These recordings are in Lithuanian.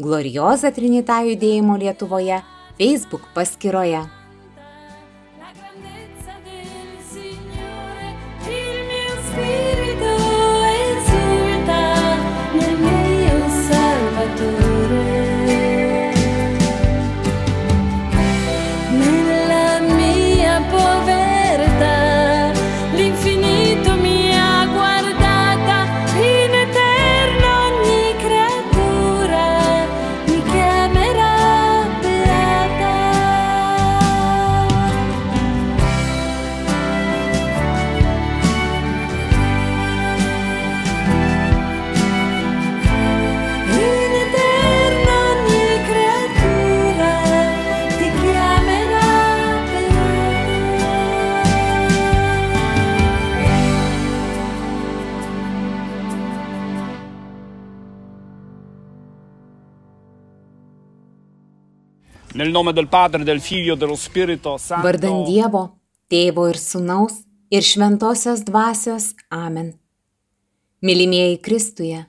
Glorioza Trinita judėjimo Lietuvoje Facebook paskyroje. Vardan Dievo, Tėvo ir Sūnaus ir Šventosios Dvasios. Amen. Mylimieji Kristuje,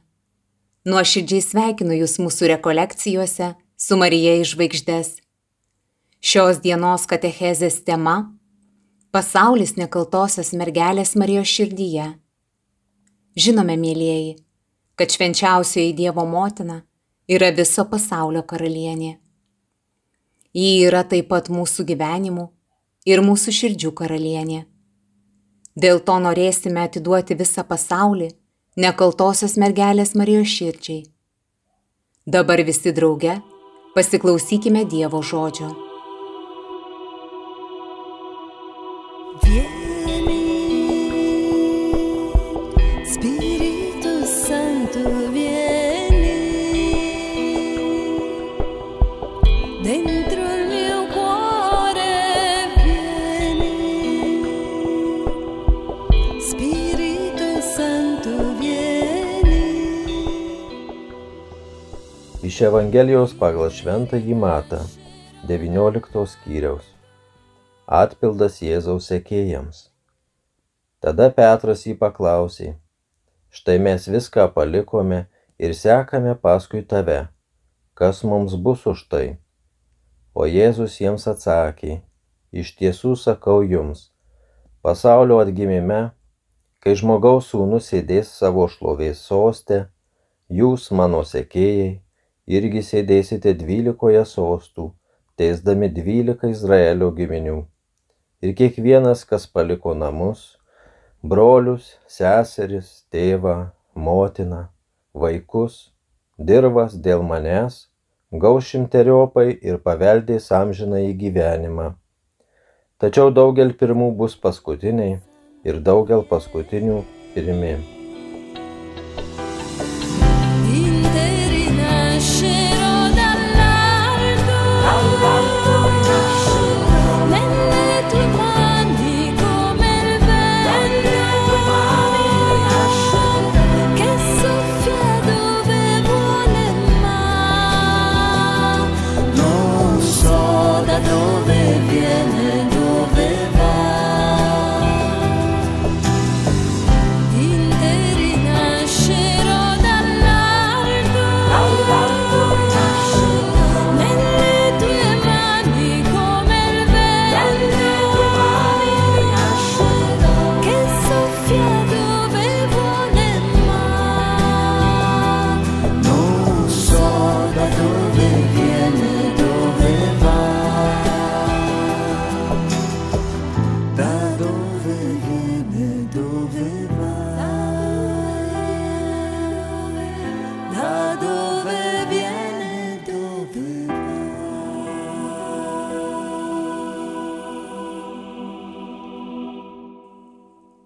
nuoširdžiai sveikinu Jūs mūsų rekolekcijose su Marija iš žvaigždės. Šios dienos katechezės tema - pasaulis nekaltosios mergelės Marijos širdyje. Žinome, mėlyjeji, kad švenčiausioji Dievo motina yra viso pasaulio karalienė. Ji yra taip pat mūsų gyvenimų ir mūsų širdžių karalienė. Dėl to norėsime atiduoti visą pasaulį nekaltosios mergelės Marijos širdžiai. Dabar visi drauge pasiklausykime Dievo žodžio. Iš Evangelijos pagal šventąjį matą 19 skyriaus. Atpildas Jėzaus sekėjams. Tada Petras jį paklausė, štai mes viską palikome ir sekame paskui tave, kas mums bus už tai? O Jėzus jiems atsakė, iš tiesų sakau jums, pasaulio atgimime, kai žmogaus sūnus sėdės savo šlovės sostę, jūs mano sekėjai, irgi sėdėsite dvylikoje sostų, teisdami dvylika Izraelio giminių. Ir kiekvienas, kas paliko namus, brolius, seseris, tėvą, motiną, vaikus, dirvas dėl manęs, gaus šimteriopai ir paveldės amžiną į gyvenimą. Tačiau daugel pirmų bus paskutiniai ir daugel paskutinių pirmi.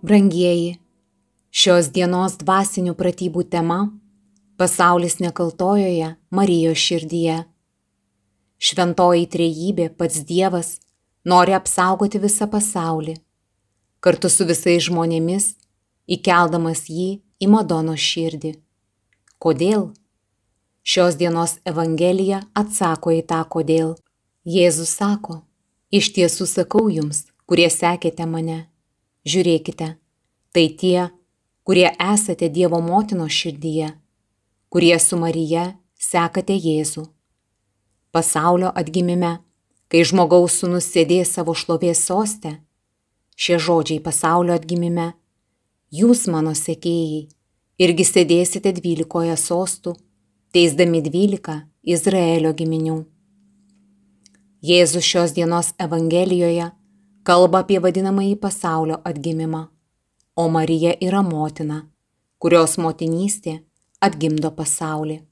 Brangieji, šios dienos dvasinių pratybų tema - pasaulis nekaltojoje Marijos širdyje. Šventoji trejybė pats Dievas nori apsaugoti visą pasaulį, kartu su visais žmonėmis, įkeldamas jį į Madono širdį. Kodėl? Šios dienos Evangelija atsako į tą kodėl. Jėzus sako, iš tiesų sakau jums, kurie sekėte mane, žiūrėkite, tai tie, kurie esate Dievo motinos širdyje, kurie su Marija sekate Jėzų. Pasaulio atgimime, kai žmogaus sūnus sėdės savo šlovės sostę, šie žodžiai pasaulio atgimime, jūs mano sekėjai, irgi sėdėsite dvylikoje sostų, teisdami dvylika Izraelio giminių. Jėzus šios dienos Evangelijoje kalba apie vadinamąjį pasaulio atgimimą, o Marija yra motina, kurios motinystė atgimdo pasaulį.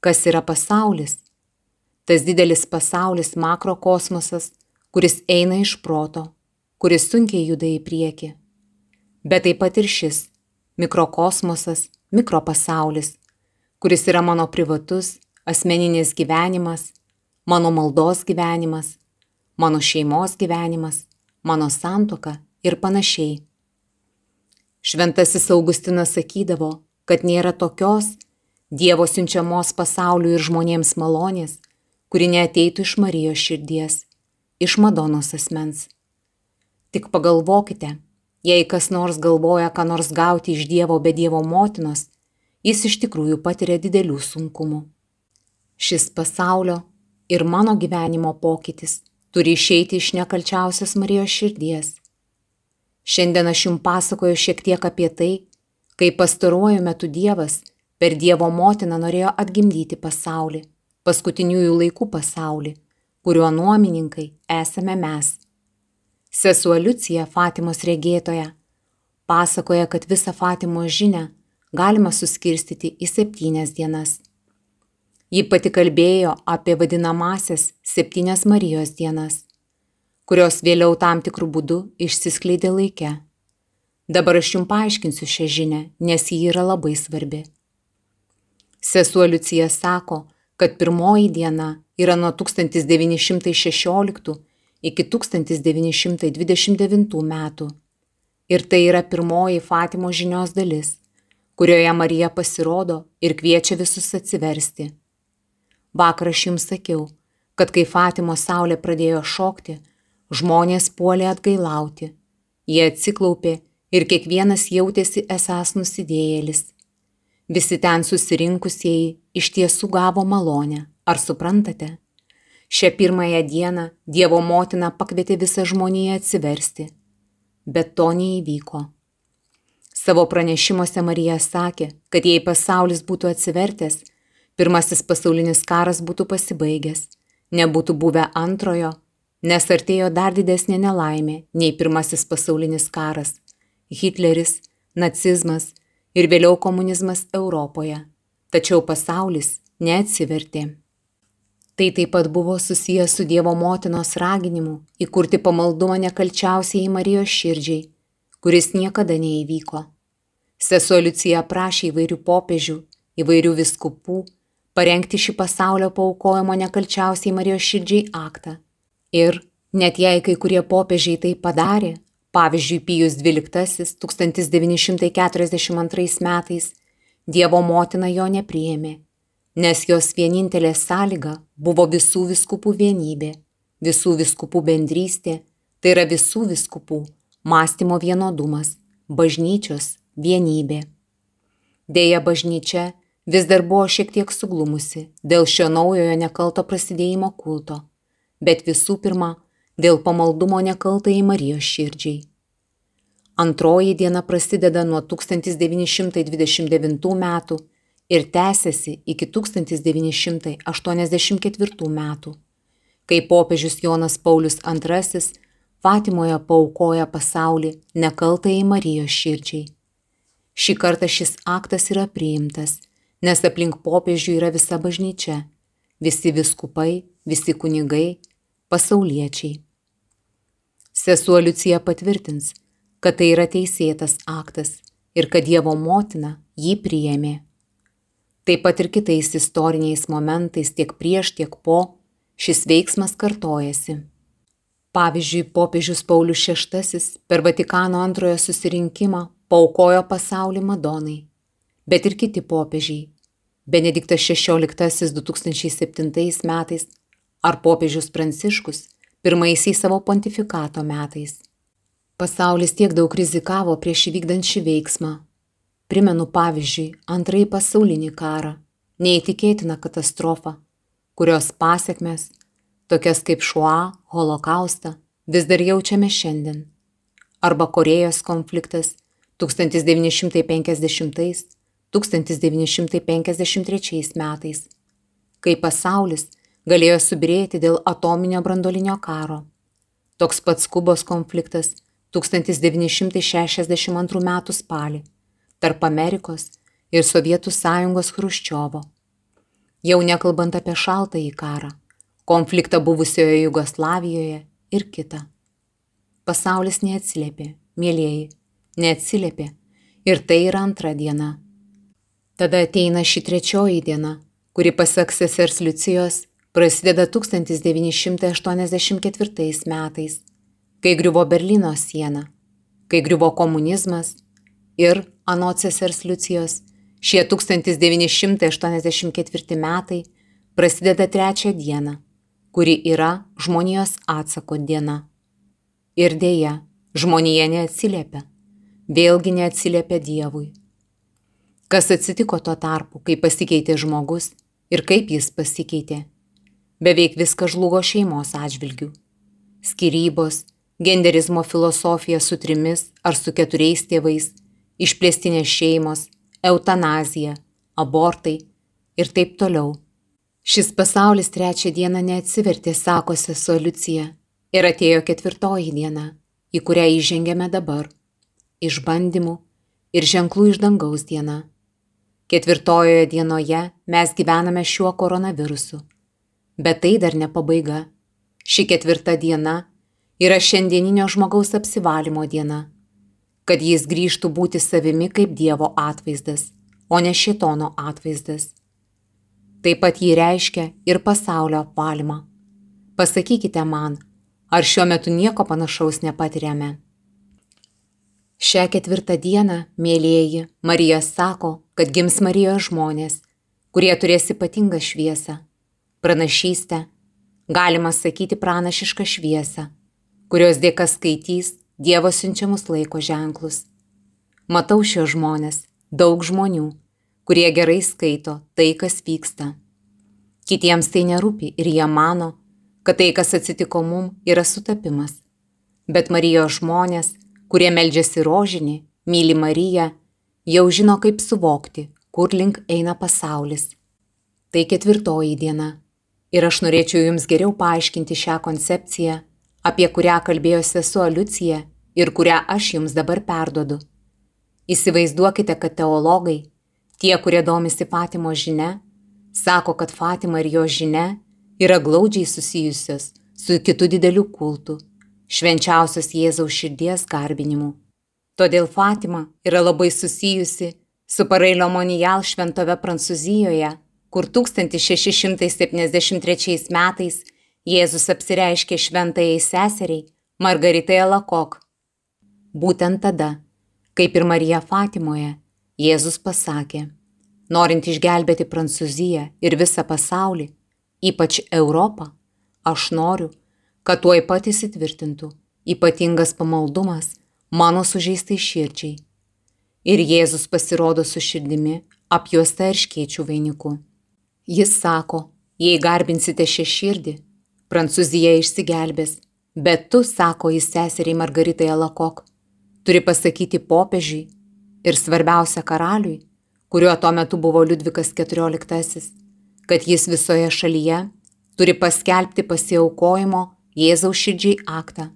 Kas yra pasaulis? Tas didelis pasaulis makrokosmosas, kuris eina iš proto, kuris sunkiai juda į priekį. Bet taip pat ir šis mikrokosmosas, mikropasaulis, kuris yra mano privatus, asmeninis gyvenimas, mano maldos gyvenimas, mano šeimos gyvenimas, mano santoka ir panašiai. Šventasis Augustinas sakydavo, kad nėra tokios Dievo siunčiamos pasauliu ir žmonėms malonės, kuri neateitų iš Marijos širdies, iš Madonos asmens. Tik pagalvokite, jei kas nors galvoja, ką nors gauti iš Dievo be Dievo motinos, jis iš tikrųjų patiria didelių sunkumų. Šis pasaulio ir mano gyvenimo pokytis turi išeiti iš nekalčiausios Marijos širdies. Šiandien aš jums pasakoju šiek tiek apie tai, kaip pastaruoju metu Dievas per Dievo motiną norėjo atgimdyti pasaulį, paskutiniųjų laikų pasaulį, kuriuo nuomininkai esame mes. Sesuo Liucija Fatimos regėtoja pasakoja, kad visą Fatimos žinę galima suskirstyti į septynias dienas. Ji pati kalbėjo apie vadinamasias septynias Marijos dienas, kurios vėliau tam tikrų būdų išsiskleidė laike. Dabar aš jums paaiškinsiu šią žinę, nes ji yra labai svarbi. Sesuo Liucija sako, kad pirmoji diena yra nuo 1916 iki 1929 metų. Ir tai yra pirmoji Fatimo žinios dalis, kurioje Marija pasirodo ir kviečia visus atsiversti. Vakar aš jums sakiau, kad kai Fatimo saulė pradėjo šokti, žmonės puolė atgailauti. Jie atsiklaupė ir kiekvienas jautėsi esąs nusidėjėlis. Visi ten susirinkusieji iš tiesų gavo malonę, ar suprantate? Šią pirmąją dieną Dievo motina pakvietė visą žmoniją atsiversti, bet to neįvyko. Savo pranešimuose Marija sakė, kad jei pasaulis būtų atsivertęs, pirmasis pasaulinis karas būtų pasibaigęs, nebūtų buvę antrojo, nes artėjo dar didesnė nelaimė nei pirmasis pasaulinis karas Hitleris, nacizmas ir vėliau komunizmas Europoje, tačiau pasaulis neatsivertė. Tai taip pat buvo susijęs su Dievo motinos raginimu įkurti pamaldumą nekalčiausiai Marijos širdžiai, kuris niekada neįvyko. Sesuo Liucija prašė įvairių popiežių, įvairių viskupų parengti šį pasaulio paukojimo nekalčiausiai Marijos širdžiai aktą. Ir net jei kai kurie popiežiai tai padarė, Pavyzdžiui, Pijus XII 1942 metais Dievo motina jo nepriėmė, nes jos vienintelė sąlyga buvo visų viskupų vienybė, visų viskupų bendrystė, tai yra visų viskupų mąstymo vienodumas, bažnyčios vienybė. Deja, bažnyčia vis dar buvo šiek tiek suglumusi dėl šio naujojo nekalto prasidėjimo kulto, bet visų pirma, dėl pamaldumo nekaltai Marijos širdžiai. Antroji diena prasideda nuo 1929 metų ir tęsiasi iki 1984 metų, kai popiežius Jonas Paulius II Fatimoje paukoja pasaulį nekaltai Marijos širdžiai. Šį kartą šis aktas yra priimtas, nes aplink popiežių yra visa bažnyčia, visi viskupai, visi kunigai, pasauliečiai. Sesuo Liucija patvirtins, kad tai yra teisėtas aktas ir kad Dievo motina jį priėmė. Taip pat ir kitais istoriniais momentais tiek prieš, tiek po šis veiksmas kartojasi. Pavyzdžiui, popiežius Paulius VI per Vatikano antrojo susirinkimą paukojo pasaulį Madonai, bet ir kiti popiežiai. Benediktas XVI 2007 metais ar popiežius Pranciškus pirmaisiais savo pontifikato metais. Pasaulis tiek daug rizikavo prieš įvykdant šį veiksmą. Primenu pavyzdžiui antrąjį pasaulinį karą, neįtikėtiną katastrofą, kurios pasiekmes, tokias kaip šuo, holokaustą, vis dar jaučiame šiandien. Arba Korejos konfliktas 1950-1953 metais, kai pasaulis galėjo subirėti dėl atominio brandolinio karo. Toks pats Kubos konfliktas 1962 m. spalį tarp Amerikos ir Sovietų sąjungos Hruščiovo. Jau nekalbant apie šaltąjį karą, konfliktą buvusioje Jugoslavijoje ir kitą. Pasaulis neatsiliepė, mėlyjeji, neatsiliepė ir tai yra antra diena. Tada ateina ši trečioji diena, kuri pasak sesers Liucijos prasideda 1984 metais kai griuvo Berlyno siena, kai griuvo komunizmas ir, anot sesers Liucijos, šie 1984 metai prasideda trečią dieną, kuri yra žmonijos atsako diena. Ir dėja, žmonija neatsiliepia, vėlgi neatsiliepia Dievui. Kas atsitiko tuo tarpu, kai pasikeitė žmogus ir kaip jis pasikeitė? Beveik viskas žlugo šeimos atžvilgių. Skirybos, genderizmo filosofija su trimis ar su keturiais tėvais, išplėstinės šeimos, eutanazija, abortai ir taip toliau. Šis pasaulis trečią dieną neatsivertė, sako sesuo Liucija, ir atėjo ketvirtoji diena, į kurią įžengėme dabar - išbandymų ir ženklų iš dangaus diena. Ketvirtojoje dienoje mes gyvename šiuo koronavirusu. Bet tai dar ne pabaiga. Ši ketvirta diena yra šiandieninio žmogaus apsivalymo diena, kad jis grįžtų būti savimi kaip Dievo atvaizdas, o ne šitono atvaizdas. Taip pat jį reiškia ir pasaulio apvalymą. Pasakykite man, ar šiuo metu nieko panašaus nepatiriame. Šią ketvirtą dieną, mėlyjeji, Marija sako, kad gims Marijos žmonės, kurie turės ypatingą šviesą, pranašystę, galima sakyti pranašišką šviesą kurios dėka skaitys Dievo siunčiamus laiko ženklus. Matau šios žmonės, daug žmonių, kurie gerai skaito tai, kas vyksta. Kitiems tai nerūpi ir jie mano, kad tai, kas atsitiko mum, yra sutapimas. Bet Marijos žmonės, kurie meldžiasi rožinį, myli Mariją, jau žino, kaip suvokti, kur link eina pasaulis. Tai ketvirtoji diena. Ir aš norėčiau jums geriau paaiškinti šią koncepciją apie kurią kalbėjo sesuo Liucija ir kurią aš jums dabar perdodu. Įsivaizduokite, kad teologai, tie, kurie domisi Fatimo žinia, sako, kad Fatima ir jo žinia yra glaudžiai susijusios su kitu dideliu kultu - švenčiausios Jėzaus širdies garbinimu. Todėl Fatima yra labai susijusi su Parailio Monijal šventove Prancūzijoje, kur 1673 metais Jėzus apsireiškė šventajai seseriai Margaritai Alakok. Būtent tada, kaip ir Marija Fatimoje, Jėzus pasakė, norint išgelbėti Prancūziją ir visą pasaulį, ypač Europą, aš noriu, kad tuoj pat įsitvirtintų ypatingas pamaldumas mano sužeistai širdžiai. Ir Jėzus pasirodo su širdimi apjuosta erškiečių vainiku. Jis sako, jei garbinsite šią širdį, Prancūzija išsigelbės, bet tu, sako jis seseriai Margaritai Alakok, turi pasakyti popiežiui ir svarbiausia karaliui, kuriuo tuo metu buvo Liudvikas XIV, kad jis visoje šalyje turi paskelbti pasiaukojimo Jėzaus širdžiai aktą.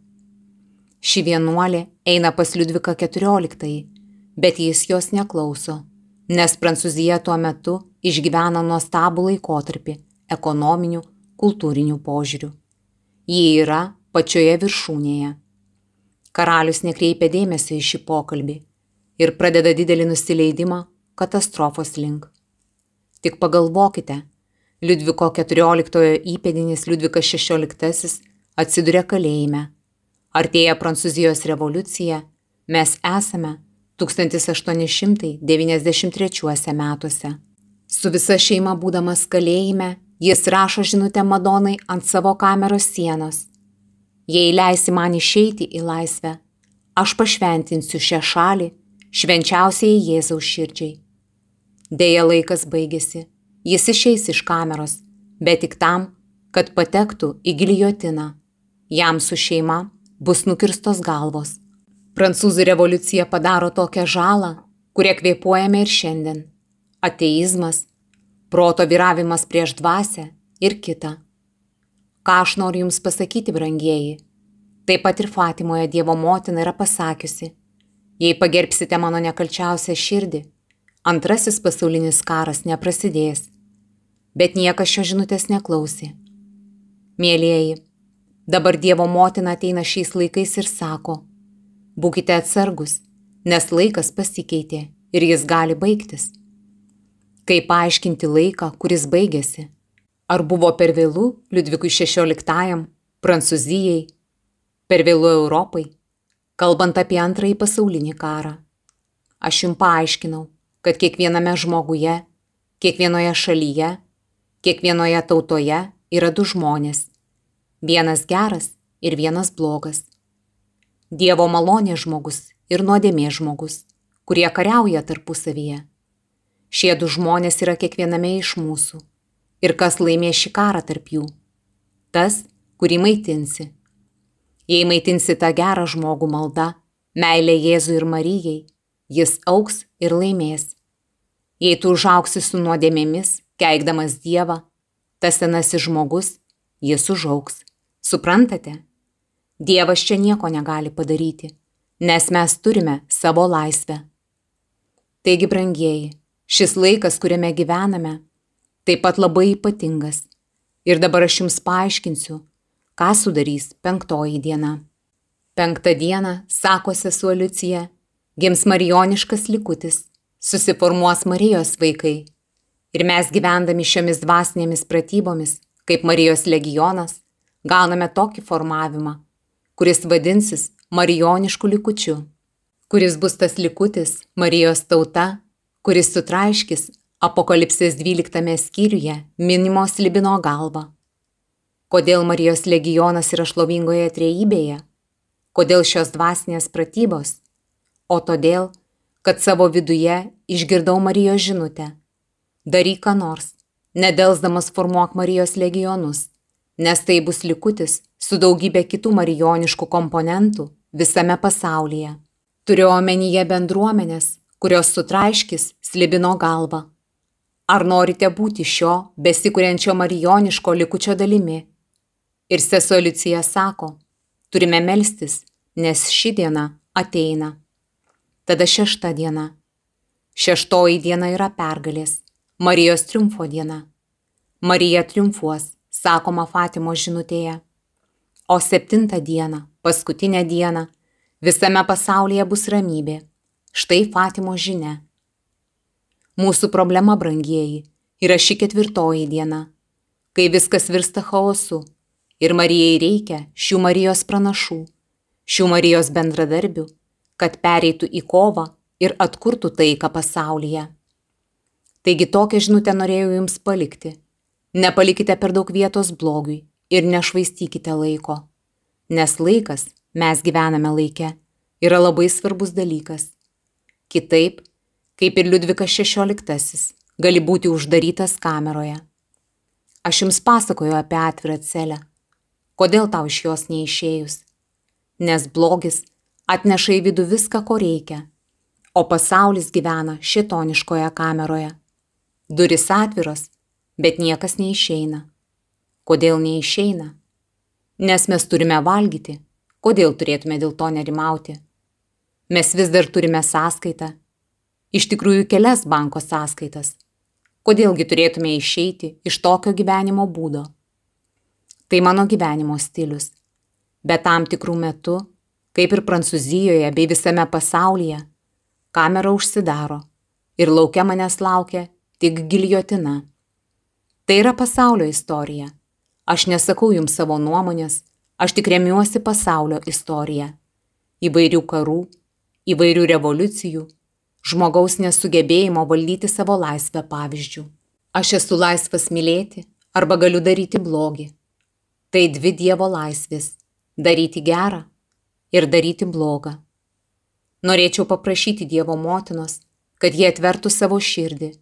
Ši vienuolė eina pas Liudviką XIV, bet jis jos neklauso, nes Prancūzija tuo metu išgyvena nuostabų laikotarpį ekonominių, kultūrinių požiūrių. Ji yra pačioje viršūnėje. Karalius nekreipia dėmesio į šį pokalbį ir pradeda didelį nusileidimą katastrofos link. Tik pagalvokite, Liudviko XIV įpėdinis Liudvikas XVI atsiduria kalėjime. Artėja Prancūzijos revoliucija, mes esame 1893 metuose. Su visa šeima būdamas kalėjime, Jis rašo žinutę Madonai ant savo kameros sienos. Jei leisi man išeiti į laisvę, aš pašventinsiu šią šalį švenčiausiai Jėzaus širdžiai. Deja laikas baigėsi, jis išeis iš kameros, bet tik tam, kad patektų į giliotiną. Jam su šeima bus nukirstos galvos. Prancūzų revoliucija padaro tokią žalą, kurią kvėpuojame ir šiandien. Ateizmas, proto viravimas prieš dvasę ir kita. Ką aš noriu Jums pasakyti, brangieji? Taip pat ir Fatimoje Dievo motina yra pasakiusi, jei pagerbsite mano nekalčiausią širdį, antrasis pasaulinis karas neprasidės. Bet niekas šio žinutės neklausė. Mėlyjeji, dabar Dievo motina ateina šiais laikais ir sako, būkite atsargus, nes laikas pasikeitė ir jis gali baigtis. Kaip paaiškinti laiką, kuris baigėsi? Ar buvo per vėlų Liudvikui XVI, Prancūzijai, per vėlų Europai, kalbant apie antrąjį pasaulinį karą? Aš jums paaiškinau, kad kiekviename žmoguje, kiekvienoje šalyje, kiekvienoje tautoje yra du žmonės. Vienas geras ir vienas blogas. Dievo malonė žmogus ir nuodėmė žmogus, kurie kariauja tarpusavyje. Šie du žmonės yra kiekviename iš mūsų. Ir kas laimės šį karą tarp jų? Tas, kurį maitinsi. Jei maitinsi tą gerą žmogų maldą, meilę Jėzui ir Marijai, jis auks ir laimės. Jei tu užauksi su nuodėmėmis, keikdamas Dievą, tas senasis žmogus, jis užauks. Suprantate? Dievas čia nieko negali padaryti, nes mes turime savo laisvę. Taigi, brangieji, Šis laikas, kuriame gyvename, taip pat labai ypatingas. Ir dabar aš jums paaiškinsiu, ką sudarys penktoji diena. Penktą dieną, sako sesuo Liucija, gims marijoniškas likutis, susiformuos Marijos vaikai. Ir mes gyvendami šiomis dvasinėmis pratybomis, kaip Marijos legionas, gauname tokį formavimą, kuris vadinsis marijonišku likučiu, kuris bus tas likutis Marijos tauta kuris sutraiškis Apokalipsės 12 skyriuje minimos Libino galva. Kodėl Marijos legionas yra šlovingoje trejybėje? Kodėl šios dvasinės pratybos? O todėl, kad savo viduje išgirdau Marijos žinutę. Daryk ką nors, nedelsdamas formuok Marijos legionus, nes tai bus likutis su daugybė kitų marijoniškų komponentų visame pasaulyje. Turiu omenyje bendruomenės, kurios sutraiškis slibino galvą. Ar norite būti šio besikūrenčio marijoniško likučio dalimi? Ir sesuo Liucija sako, turime melstis, nes ši diena ateina. Tada šešta diena. Šeštoji diena yra pergalės, Marijos triumfo diena. Marija triumfuos, sakoma Fatimo žinutėje. O septintą dieną, paskutinę dieną, visame pasaulyje bus ramybė Štai Fatimo žinia. Mūsų problema, brangieji, yra ši ketvirtoji diena, kai viskas virsta chaosu ir Marijai reikia šių Marijos pranašų, šių Marijos bendradarbių, kad pereitų į kovą ir atkurtų taiką pasaulyje. Taigi tokią žinutę norėjau jums palikti. Nepalikite per daug vietos blogiui ir nešvaistykite laiko, nes laikas, mes gyvename laike, yra labai svarbus dalykas Kitaip, kaip ir Liudvikas XVI, gali būti uždarytas kameroje. Aš jums pasakoju apie atvirą celę. Kodėl tau iš jos neišėjus? Nes blogis atneša į vidų viską, ko reikia, o pasaulis gyvena šitoniškoje kameroje. Duris atviros, bet niekas neišeina. Kodėl neišeina? Nes mes turime valgyti. Kodėl turėtume dėl to nerimauti? Mes vis dar turime sąskaitą. Iš tikrųjų kelias banko sąskaitas. Kodėlgi turėtume išeiti iš tokio gyvenimo būdo? Tai mano gyvenimo stilius. Bet tam tikrų metų, kaip ir Prancūzijoje bei visame pasaulyje, kamera užsidaro ir laukia manęs laukia tik giljotina. Tai yra pasaulio istorija. Aš nesakau jums savo nuomonės, aš tik remiuosi pasaulio istoriją. Įvairių karų, įvairių revoliucijų, žmogaus nesugebėjimo valdyti savo laisvę pavyzdžių. Aš esu laisvas mylėti arba galiu daryti blogį. Tai dvi Dievo laisvės - daryti gerą ir daryti blogą. Norėčiau paprašyti Dievo motinos, kad jie atvertų savo širdį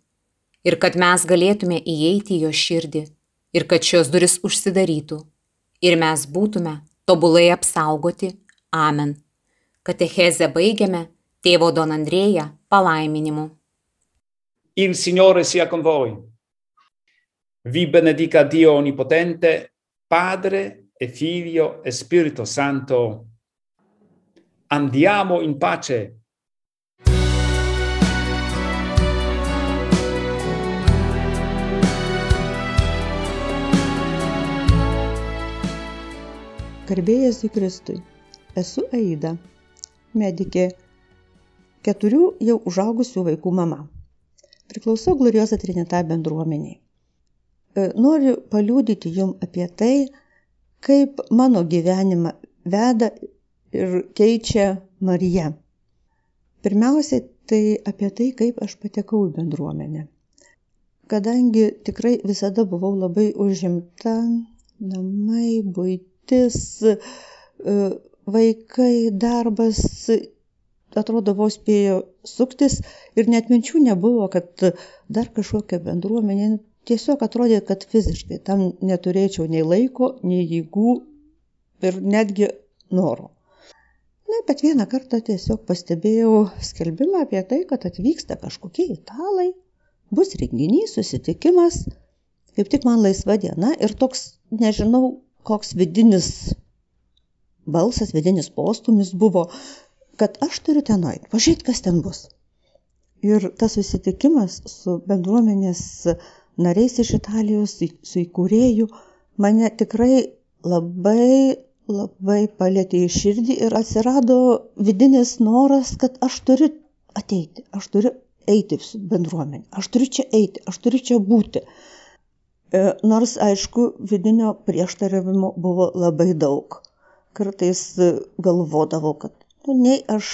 ir kad mes galėtume įeiti į jo širdį ir kad šios duris užsidarytų ir mes būtume tobulai apsaugoti. Amen. Katechezę baigiame tėvo Don Andrėja palaiminimu. Il Signore sia con voi. Vi benedica Dio Onnipotente, Padre e Figlio e Spirito Santo. Andiamo in pace. Garbėjas į Kristui. Esu Aida, medikė, keturių jau užaugusių vaikų mama. Priklausau Gloriosa Trinita bendruomeniai. E, Noriu paliūdyti jum apie tai, kaip mano gyvenimą veda ir keičia Marija. Pirmiausiai, tai apie tai, kaip aš patekau į bendruomenę. Kadangi tikrai visada buvau labai užimta, namai, būtis, e, vaikai, darbas, atrodo, vos spėjo suktis ir net minčių nebuvo, kad dar kažkokia bendruomenė. Tiesiog atrodė, kad fiziškai tam neturėčiau nei laiko, nei jėgų ir netgi noro. Na, bet vieną kartą tiesiog pastebėjau skelbimą apie tai, kad atvyksta kažkokie italai, bus renginys, susitikimas, kaip tik man laisva diena ir toks, nežinau, koks vidinis balsas, vidinis postumis buvo, kad aš turiu ten nueiti, pažiūrėti, kas ten bus. Ir tas susitikimas su bendruomenės nariais iš Italijos, su įkūrėju, mane tikrai labai, labai palėtė į širdį ir atsirado vidinis noras, kad aš turiu ateiti, aš turiu eiti su bendruomenė, aš turiu čia eiti, aš turiu čia būti. E, Nors, aišku, vidinio prieštaravimo buvo labai daug. Kartais galvodavau, kad nu, nei aš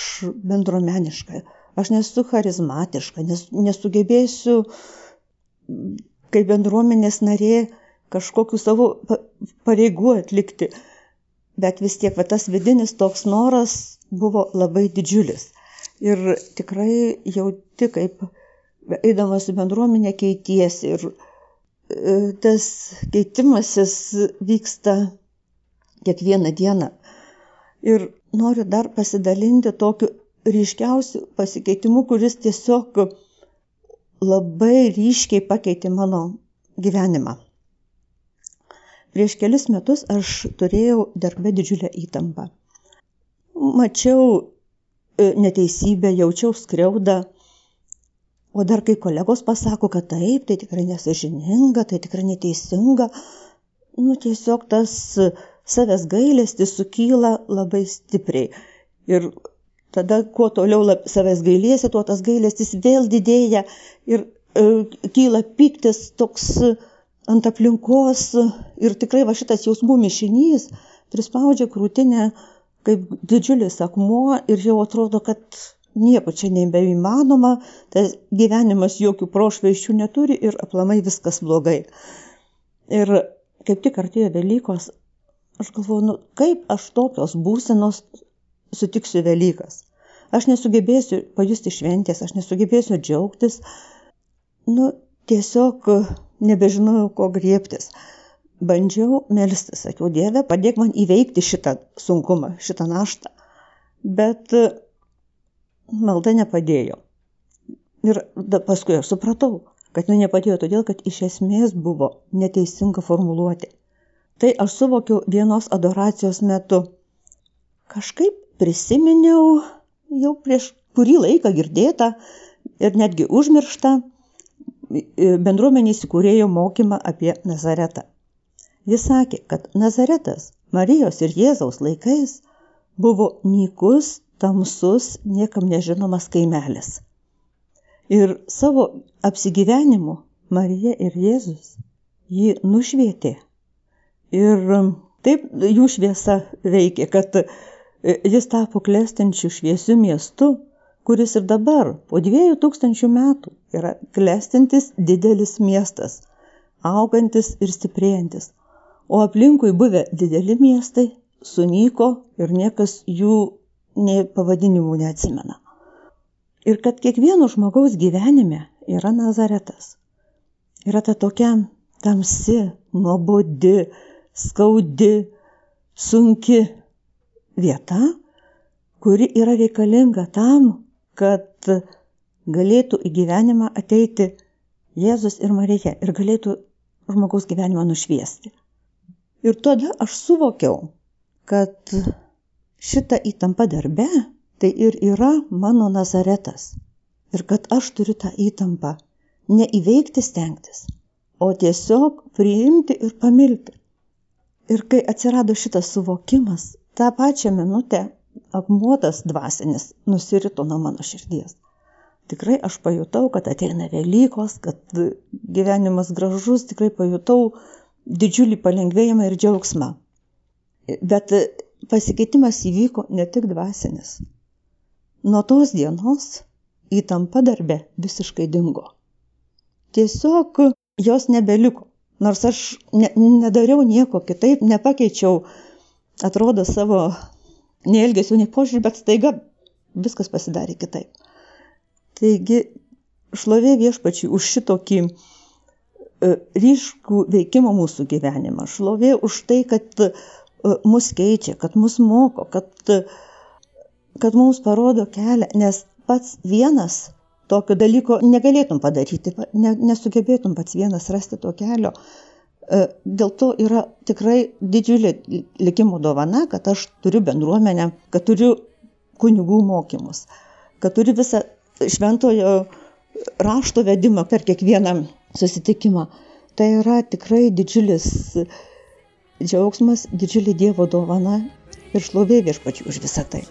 bendruomeniška, aš nesu charizmatiška, nes, nesugebėsiu kaip bendruomenės narė kažkokiu savo pa- pareigų atlikti. Bet vis tiek va, tas vidinis toks noras buvo labai didžiulis. Ir tikrai jauti, kaip eidamas į bendruomenę keitiesi ir tas keitimasis vyksta kiekvieną dieną. Ir noriu dar pasidalinti tokiu ryškiausiu pasikeitimu, kuris tiesiog labai ryškiai pakeitė mano gyvenimą. Prieš kelis metus aš turėjau darbę didžiulę įtampą. Mačiau e, neteisybę, jaučiau skriaudą, o dar kai kolegos pasako, kad taip, tai tikrai nesažininga, tai tikrai neteisinga, nu tiesiog tas savęs gailestis sukyla labai stipriai. Ir tada kuo toliau lab, savęs gailėsi, tuo tas gailestis vėl didėja ir e, kyla piktis toks ant aplinkos ir tikrai va šitas jausmų mišinys prispaudžia krūtinę kaip didžiulis akmuo ir jau atrodo, kad nieko čia nebeįmanoma, tas gyvenimas jokių prošvaiščių neturi ir aplamai viskas blogai. Ir kaip tik artėjo Velykos, aš galvoju, nu, kaip aš tokios būsenos sutiksiu Velykas. Aš nesugebėsiu pajusti šventės, aš nesugebėsiu džiaugtis. Nu, tiesiog nebežinojau, ko griebtis. Bandžiau melstis, sakiau, Dieve, padėk man įveikti šitą sunkumą, šitą naštą. Bet malda nepadėjo. Ir da, paskui aš supratau, kad jinai nepadėjo todėl, kad iš esmės buvo neteisinga formuluoti. Tai aš suvokiau vienos adoracijos metu. Kažkaip prisiminiau jau prieš kurį laiką girdėtą ir netgi užmirštą bendruomenės įkūrėjo mokymą apie Nazaretą. Jis sakė, kad Nazaretas Marijos ir Jėzaus laikais buvo nykus, tamsus, niekam nežinomas kaimelis. Ir savo apsigyvenimu Marija ir Jėzus jį nušvietė. Ir taip jų šviesa veikė, kad jis tapo klestinčių šviesių miestu, kuris ir dabar, po dviejų tūkstančių metų, yra klestintis didelis miestas, augantis ir stiprėjantis. O aplinkui buvę dideli miestai sunyko ir niekas jų nei pavadinimų neatsimena. Ir kad kiekvieno žmogaus gyvenime yra Nazaretas. Yra ta tokia tamsi, nuobodi, skaudi, sunki vieta, kuri yra reikalinga tam, kad galėtų į gyvenimą ateiti Jėzus ir Marija ir galėtų žmogaus gyvenimą nušviesti. Ir tada aš suvokiau, kad šita įtampa darbe tai ir yra mano Nazaretas. Ir kad aš turiu tą įtampą neįveikti stengtis, o tiesiog priimti ir pamilti. Ir kai atsirado šitas suvokimas, tą pačią minutę akmuotas dvasinis nusirito nuo mano širdies. Tikrai aš pajutau, kad ateina Velykos, kad gyvenimas gražus, tikrai pajutau didžiulį palengvėjimą ir džiaugsmą. Bet pasikeitimas įvyko ne tik dvasinis. Nuo tos dienos įtampa darbe visiškai dingo. Tiesiog jos nebeliko. Nors aš ne, nedariau nieko kitaip, nepakeičiau, atrodo, savo nei elgesio, nei požiūrį, bet staiga viskas pasidarė kitaip. Taigi, šlovė viešpačiui už šitokį e, ryškų veikimą mūsų gyvenimą. Šlovė už tai, kad mus keičia, kad mus moko, kad, kad mums parodo kelią, nes pats vienas tokio dalyko negalėtum padaryti, ne, nesugebėtum pats vienas rasti to kelio. E, dėl to yra tikrai didžiulė likimo dovana, kad aš turiu bendruomenę, kad turiu kunigų mokymus, kad turiu visą šventojo rašto vedimą per kiekvieną susitikimą. Tai yra tikrai didžiulis džiaugsmas, didžiulė Dievo dovana ir šlovė viešpačių už visą tai.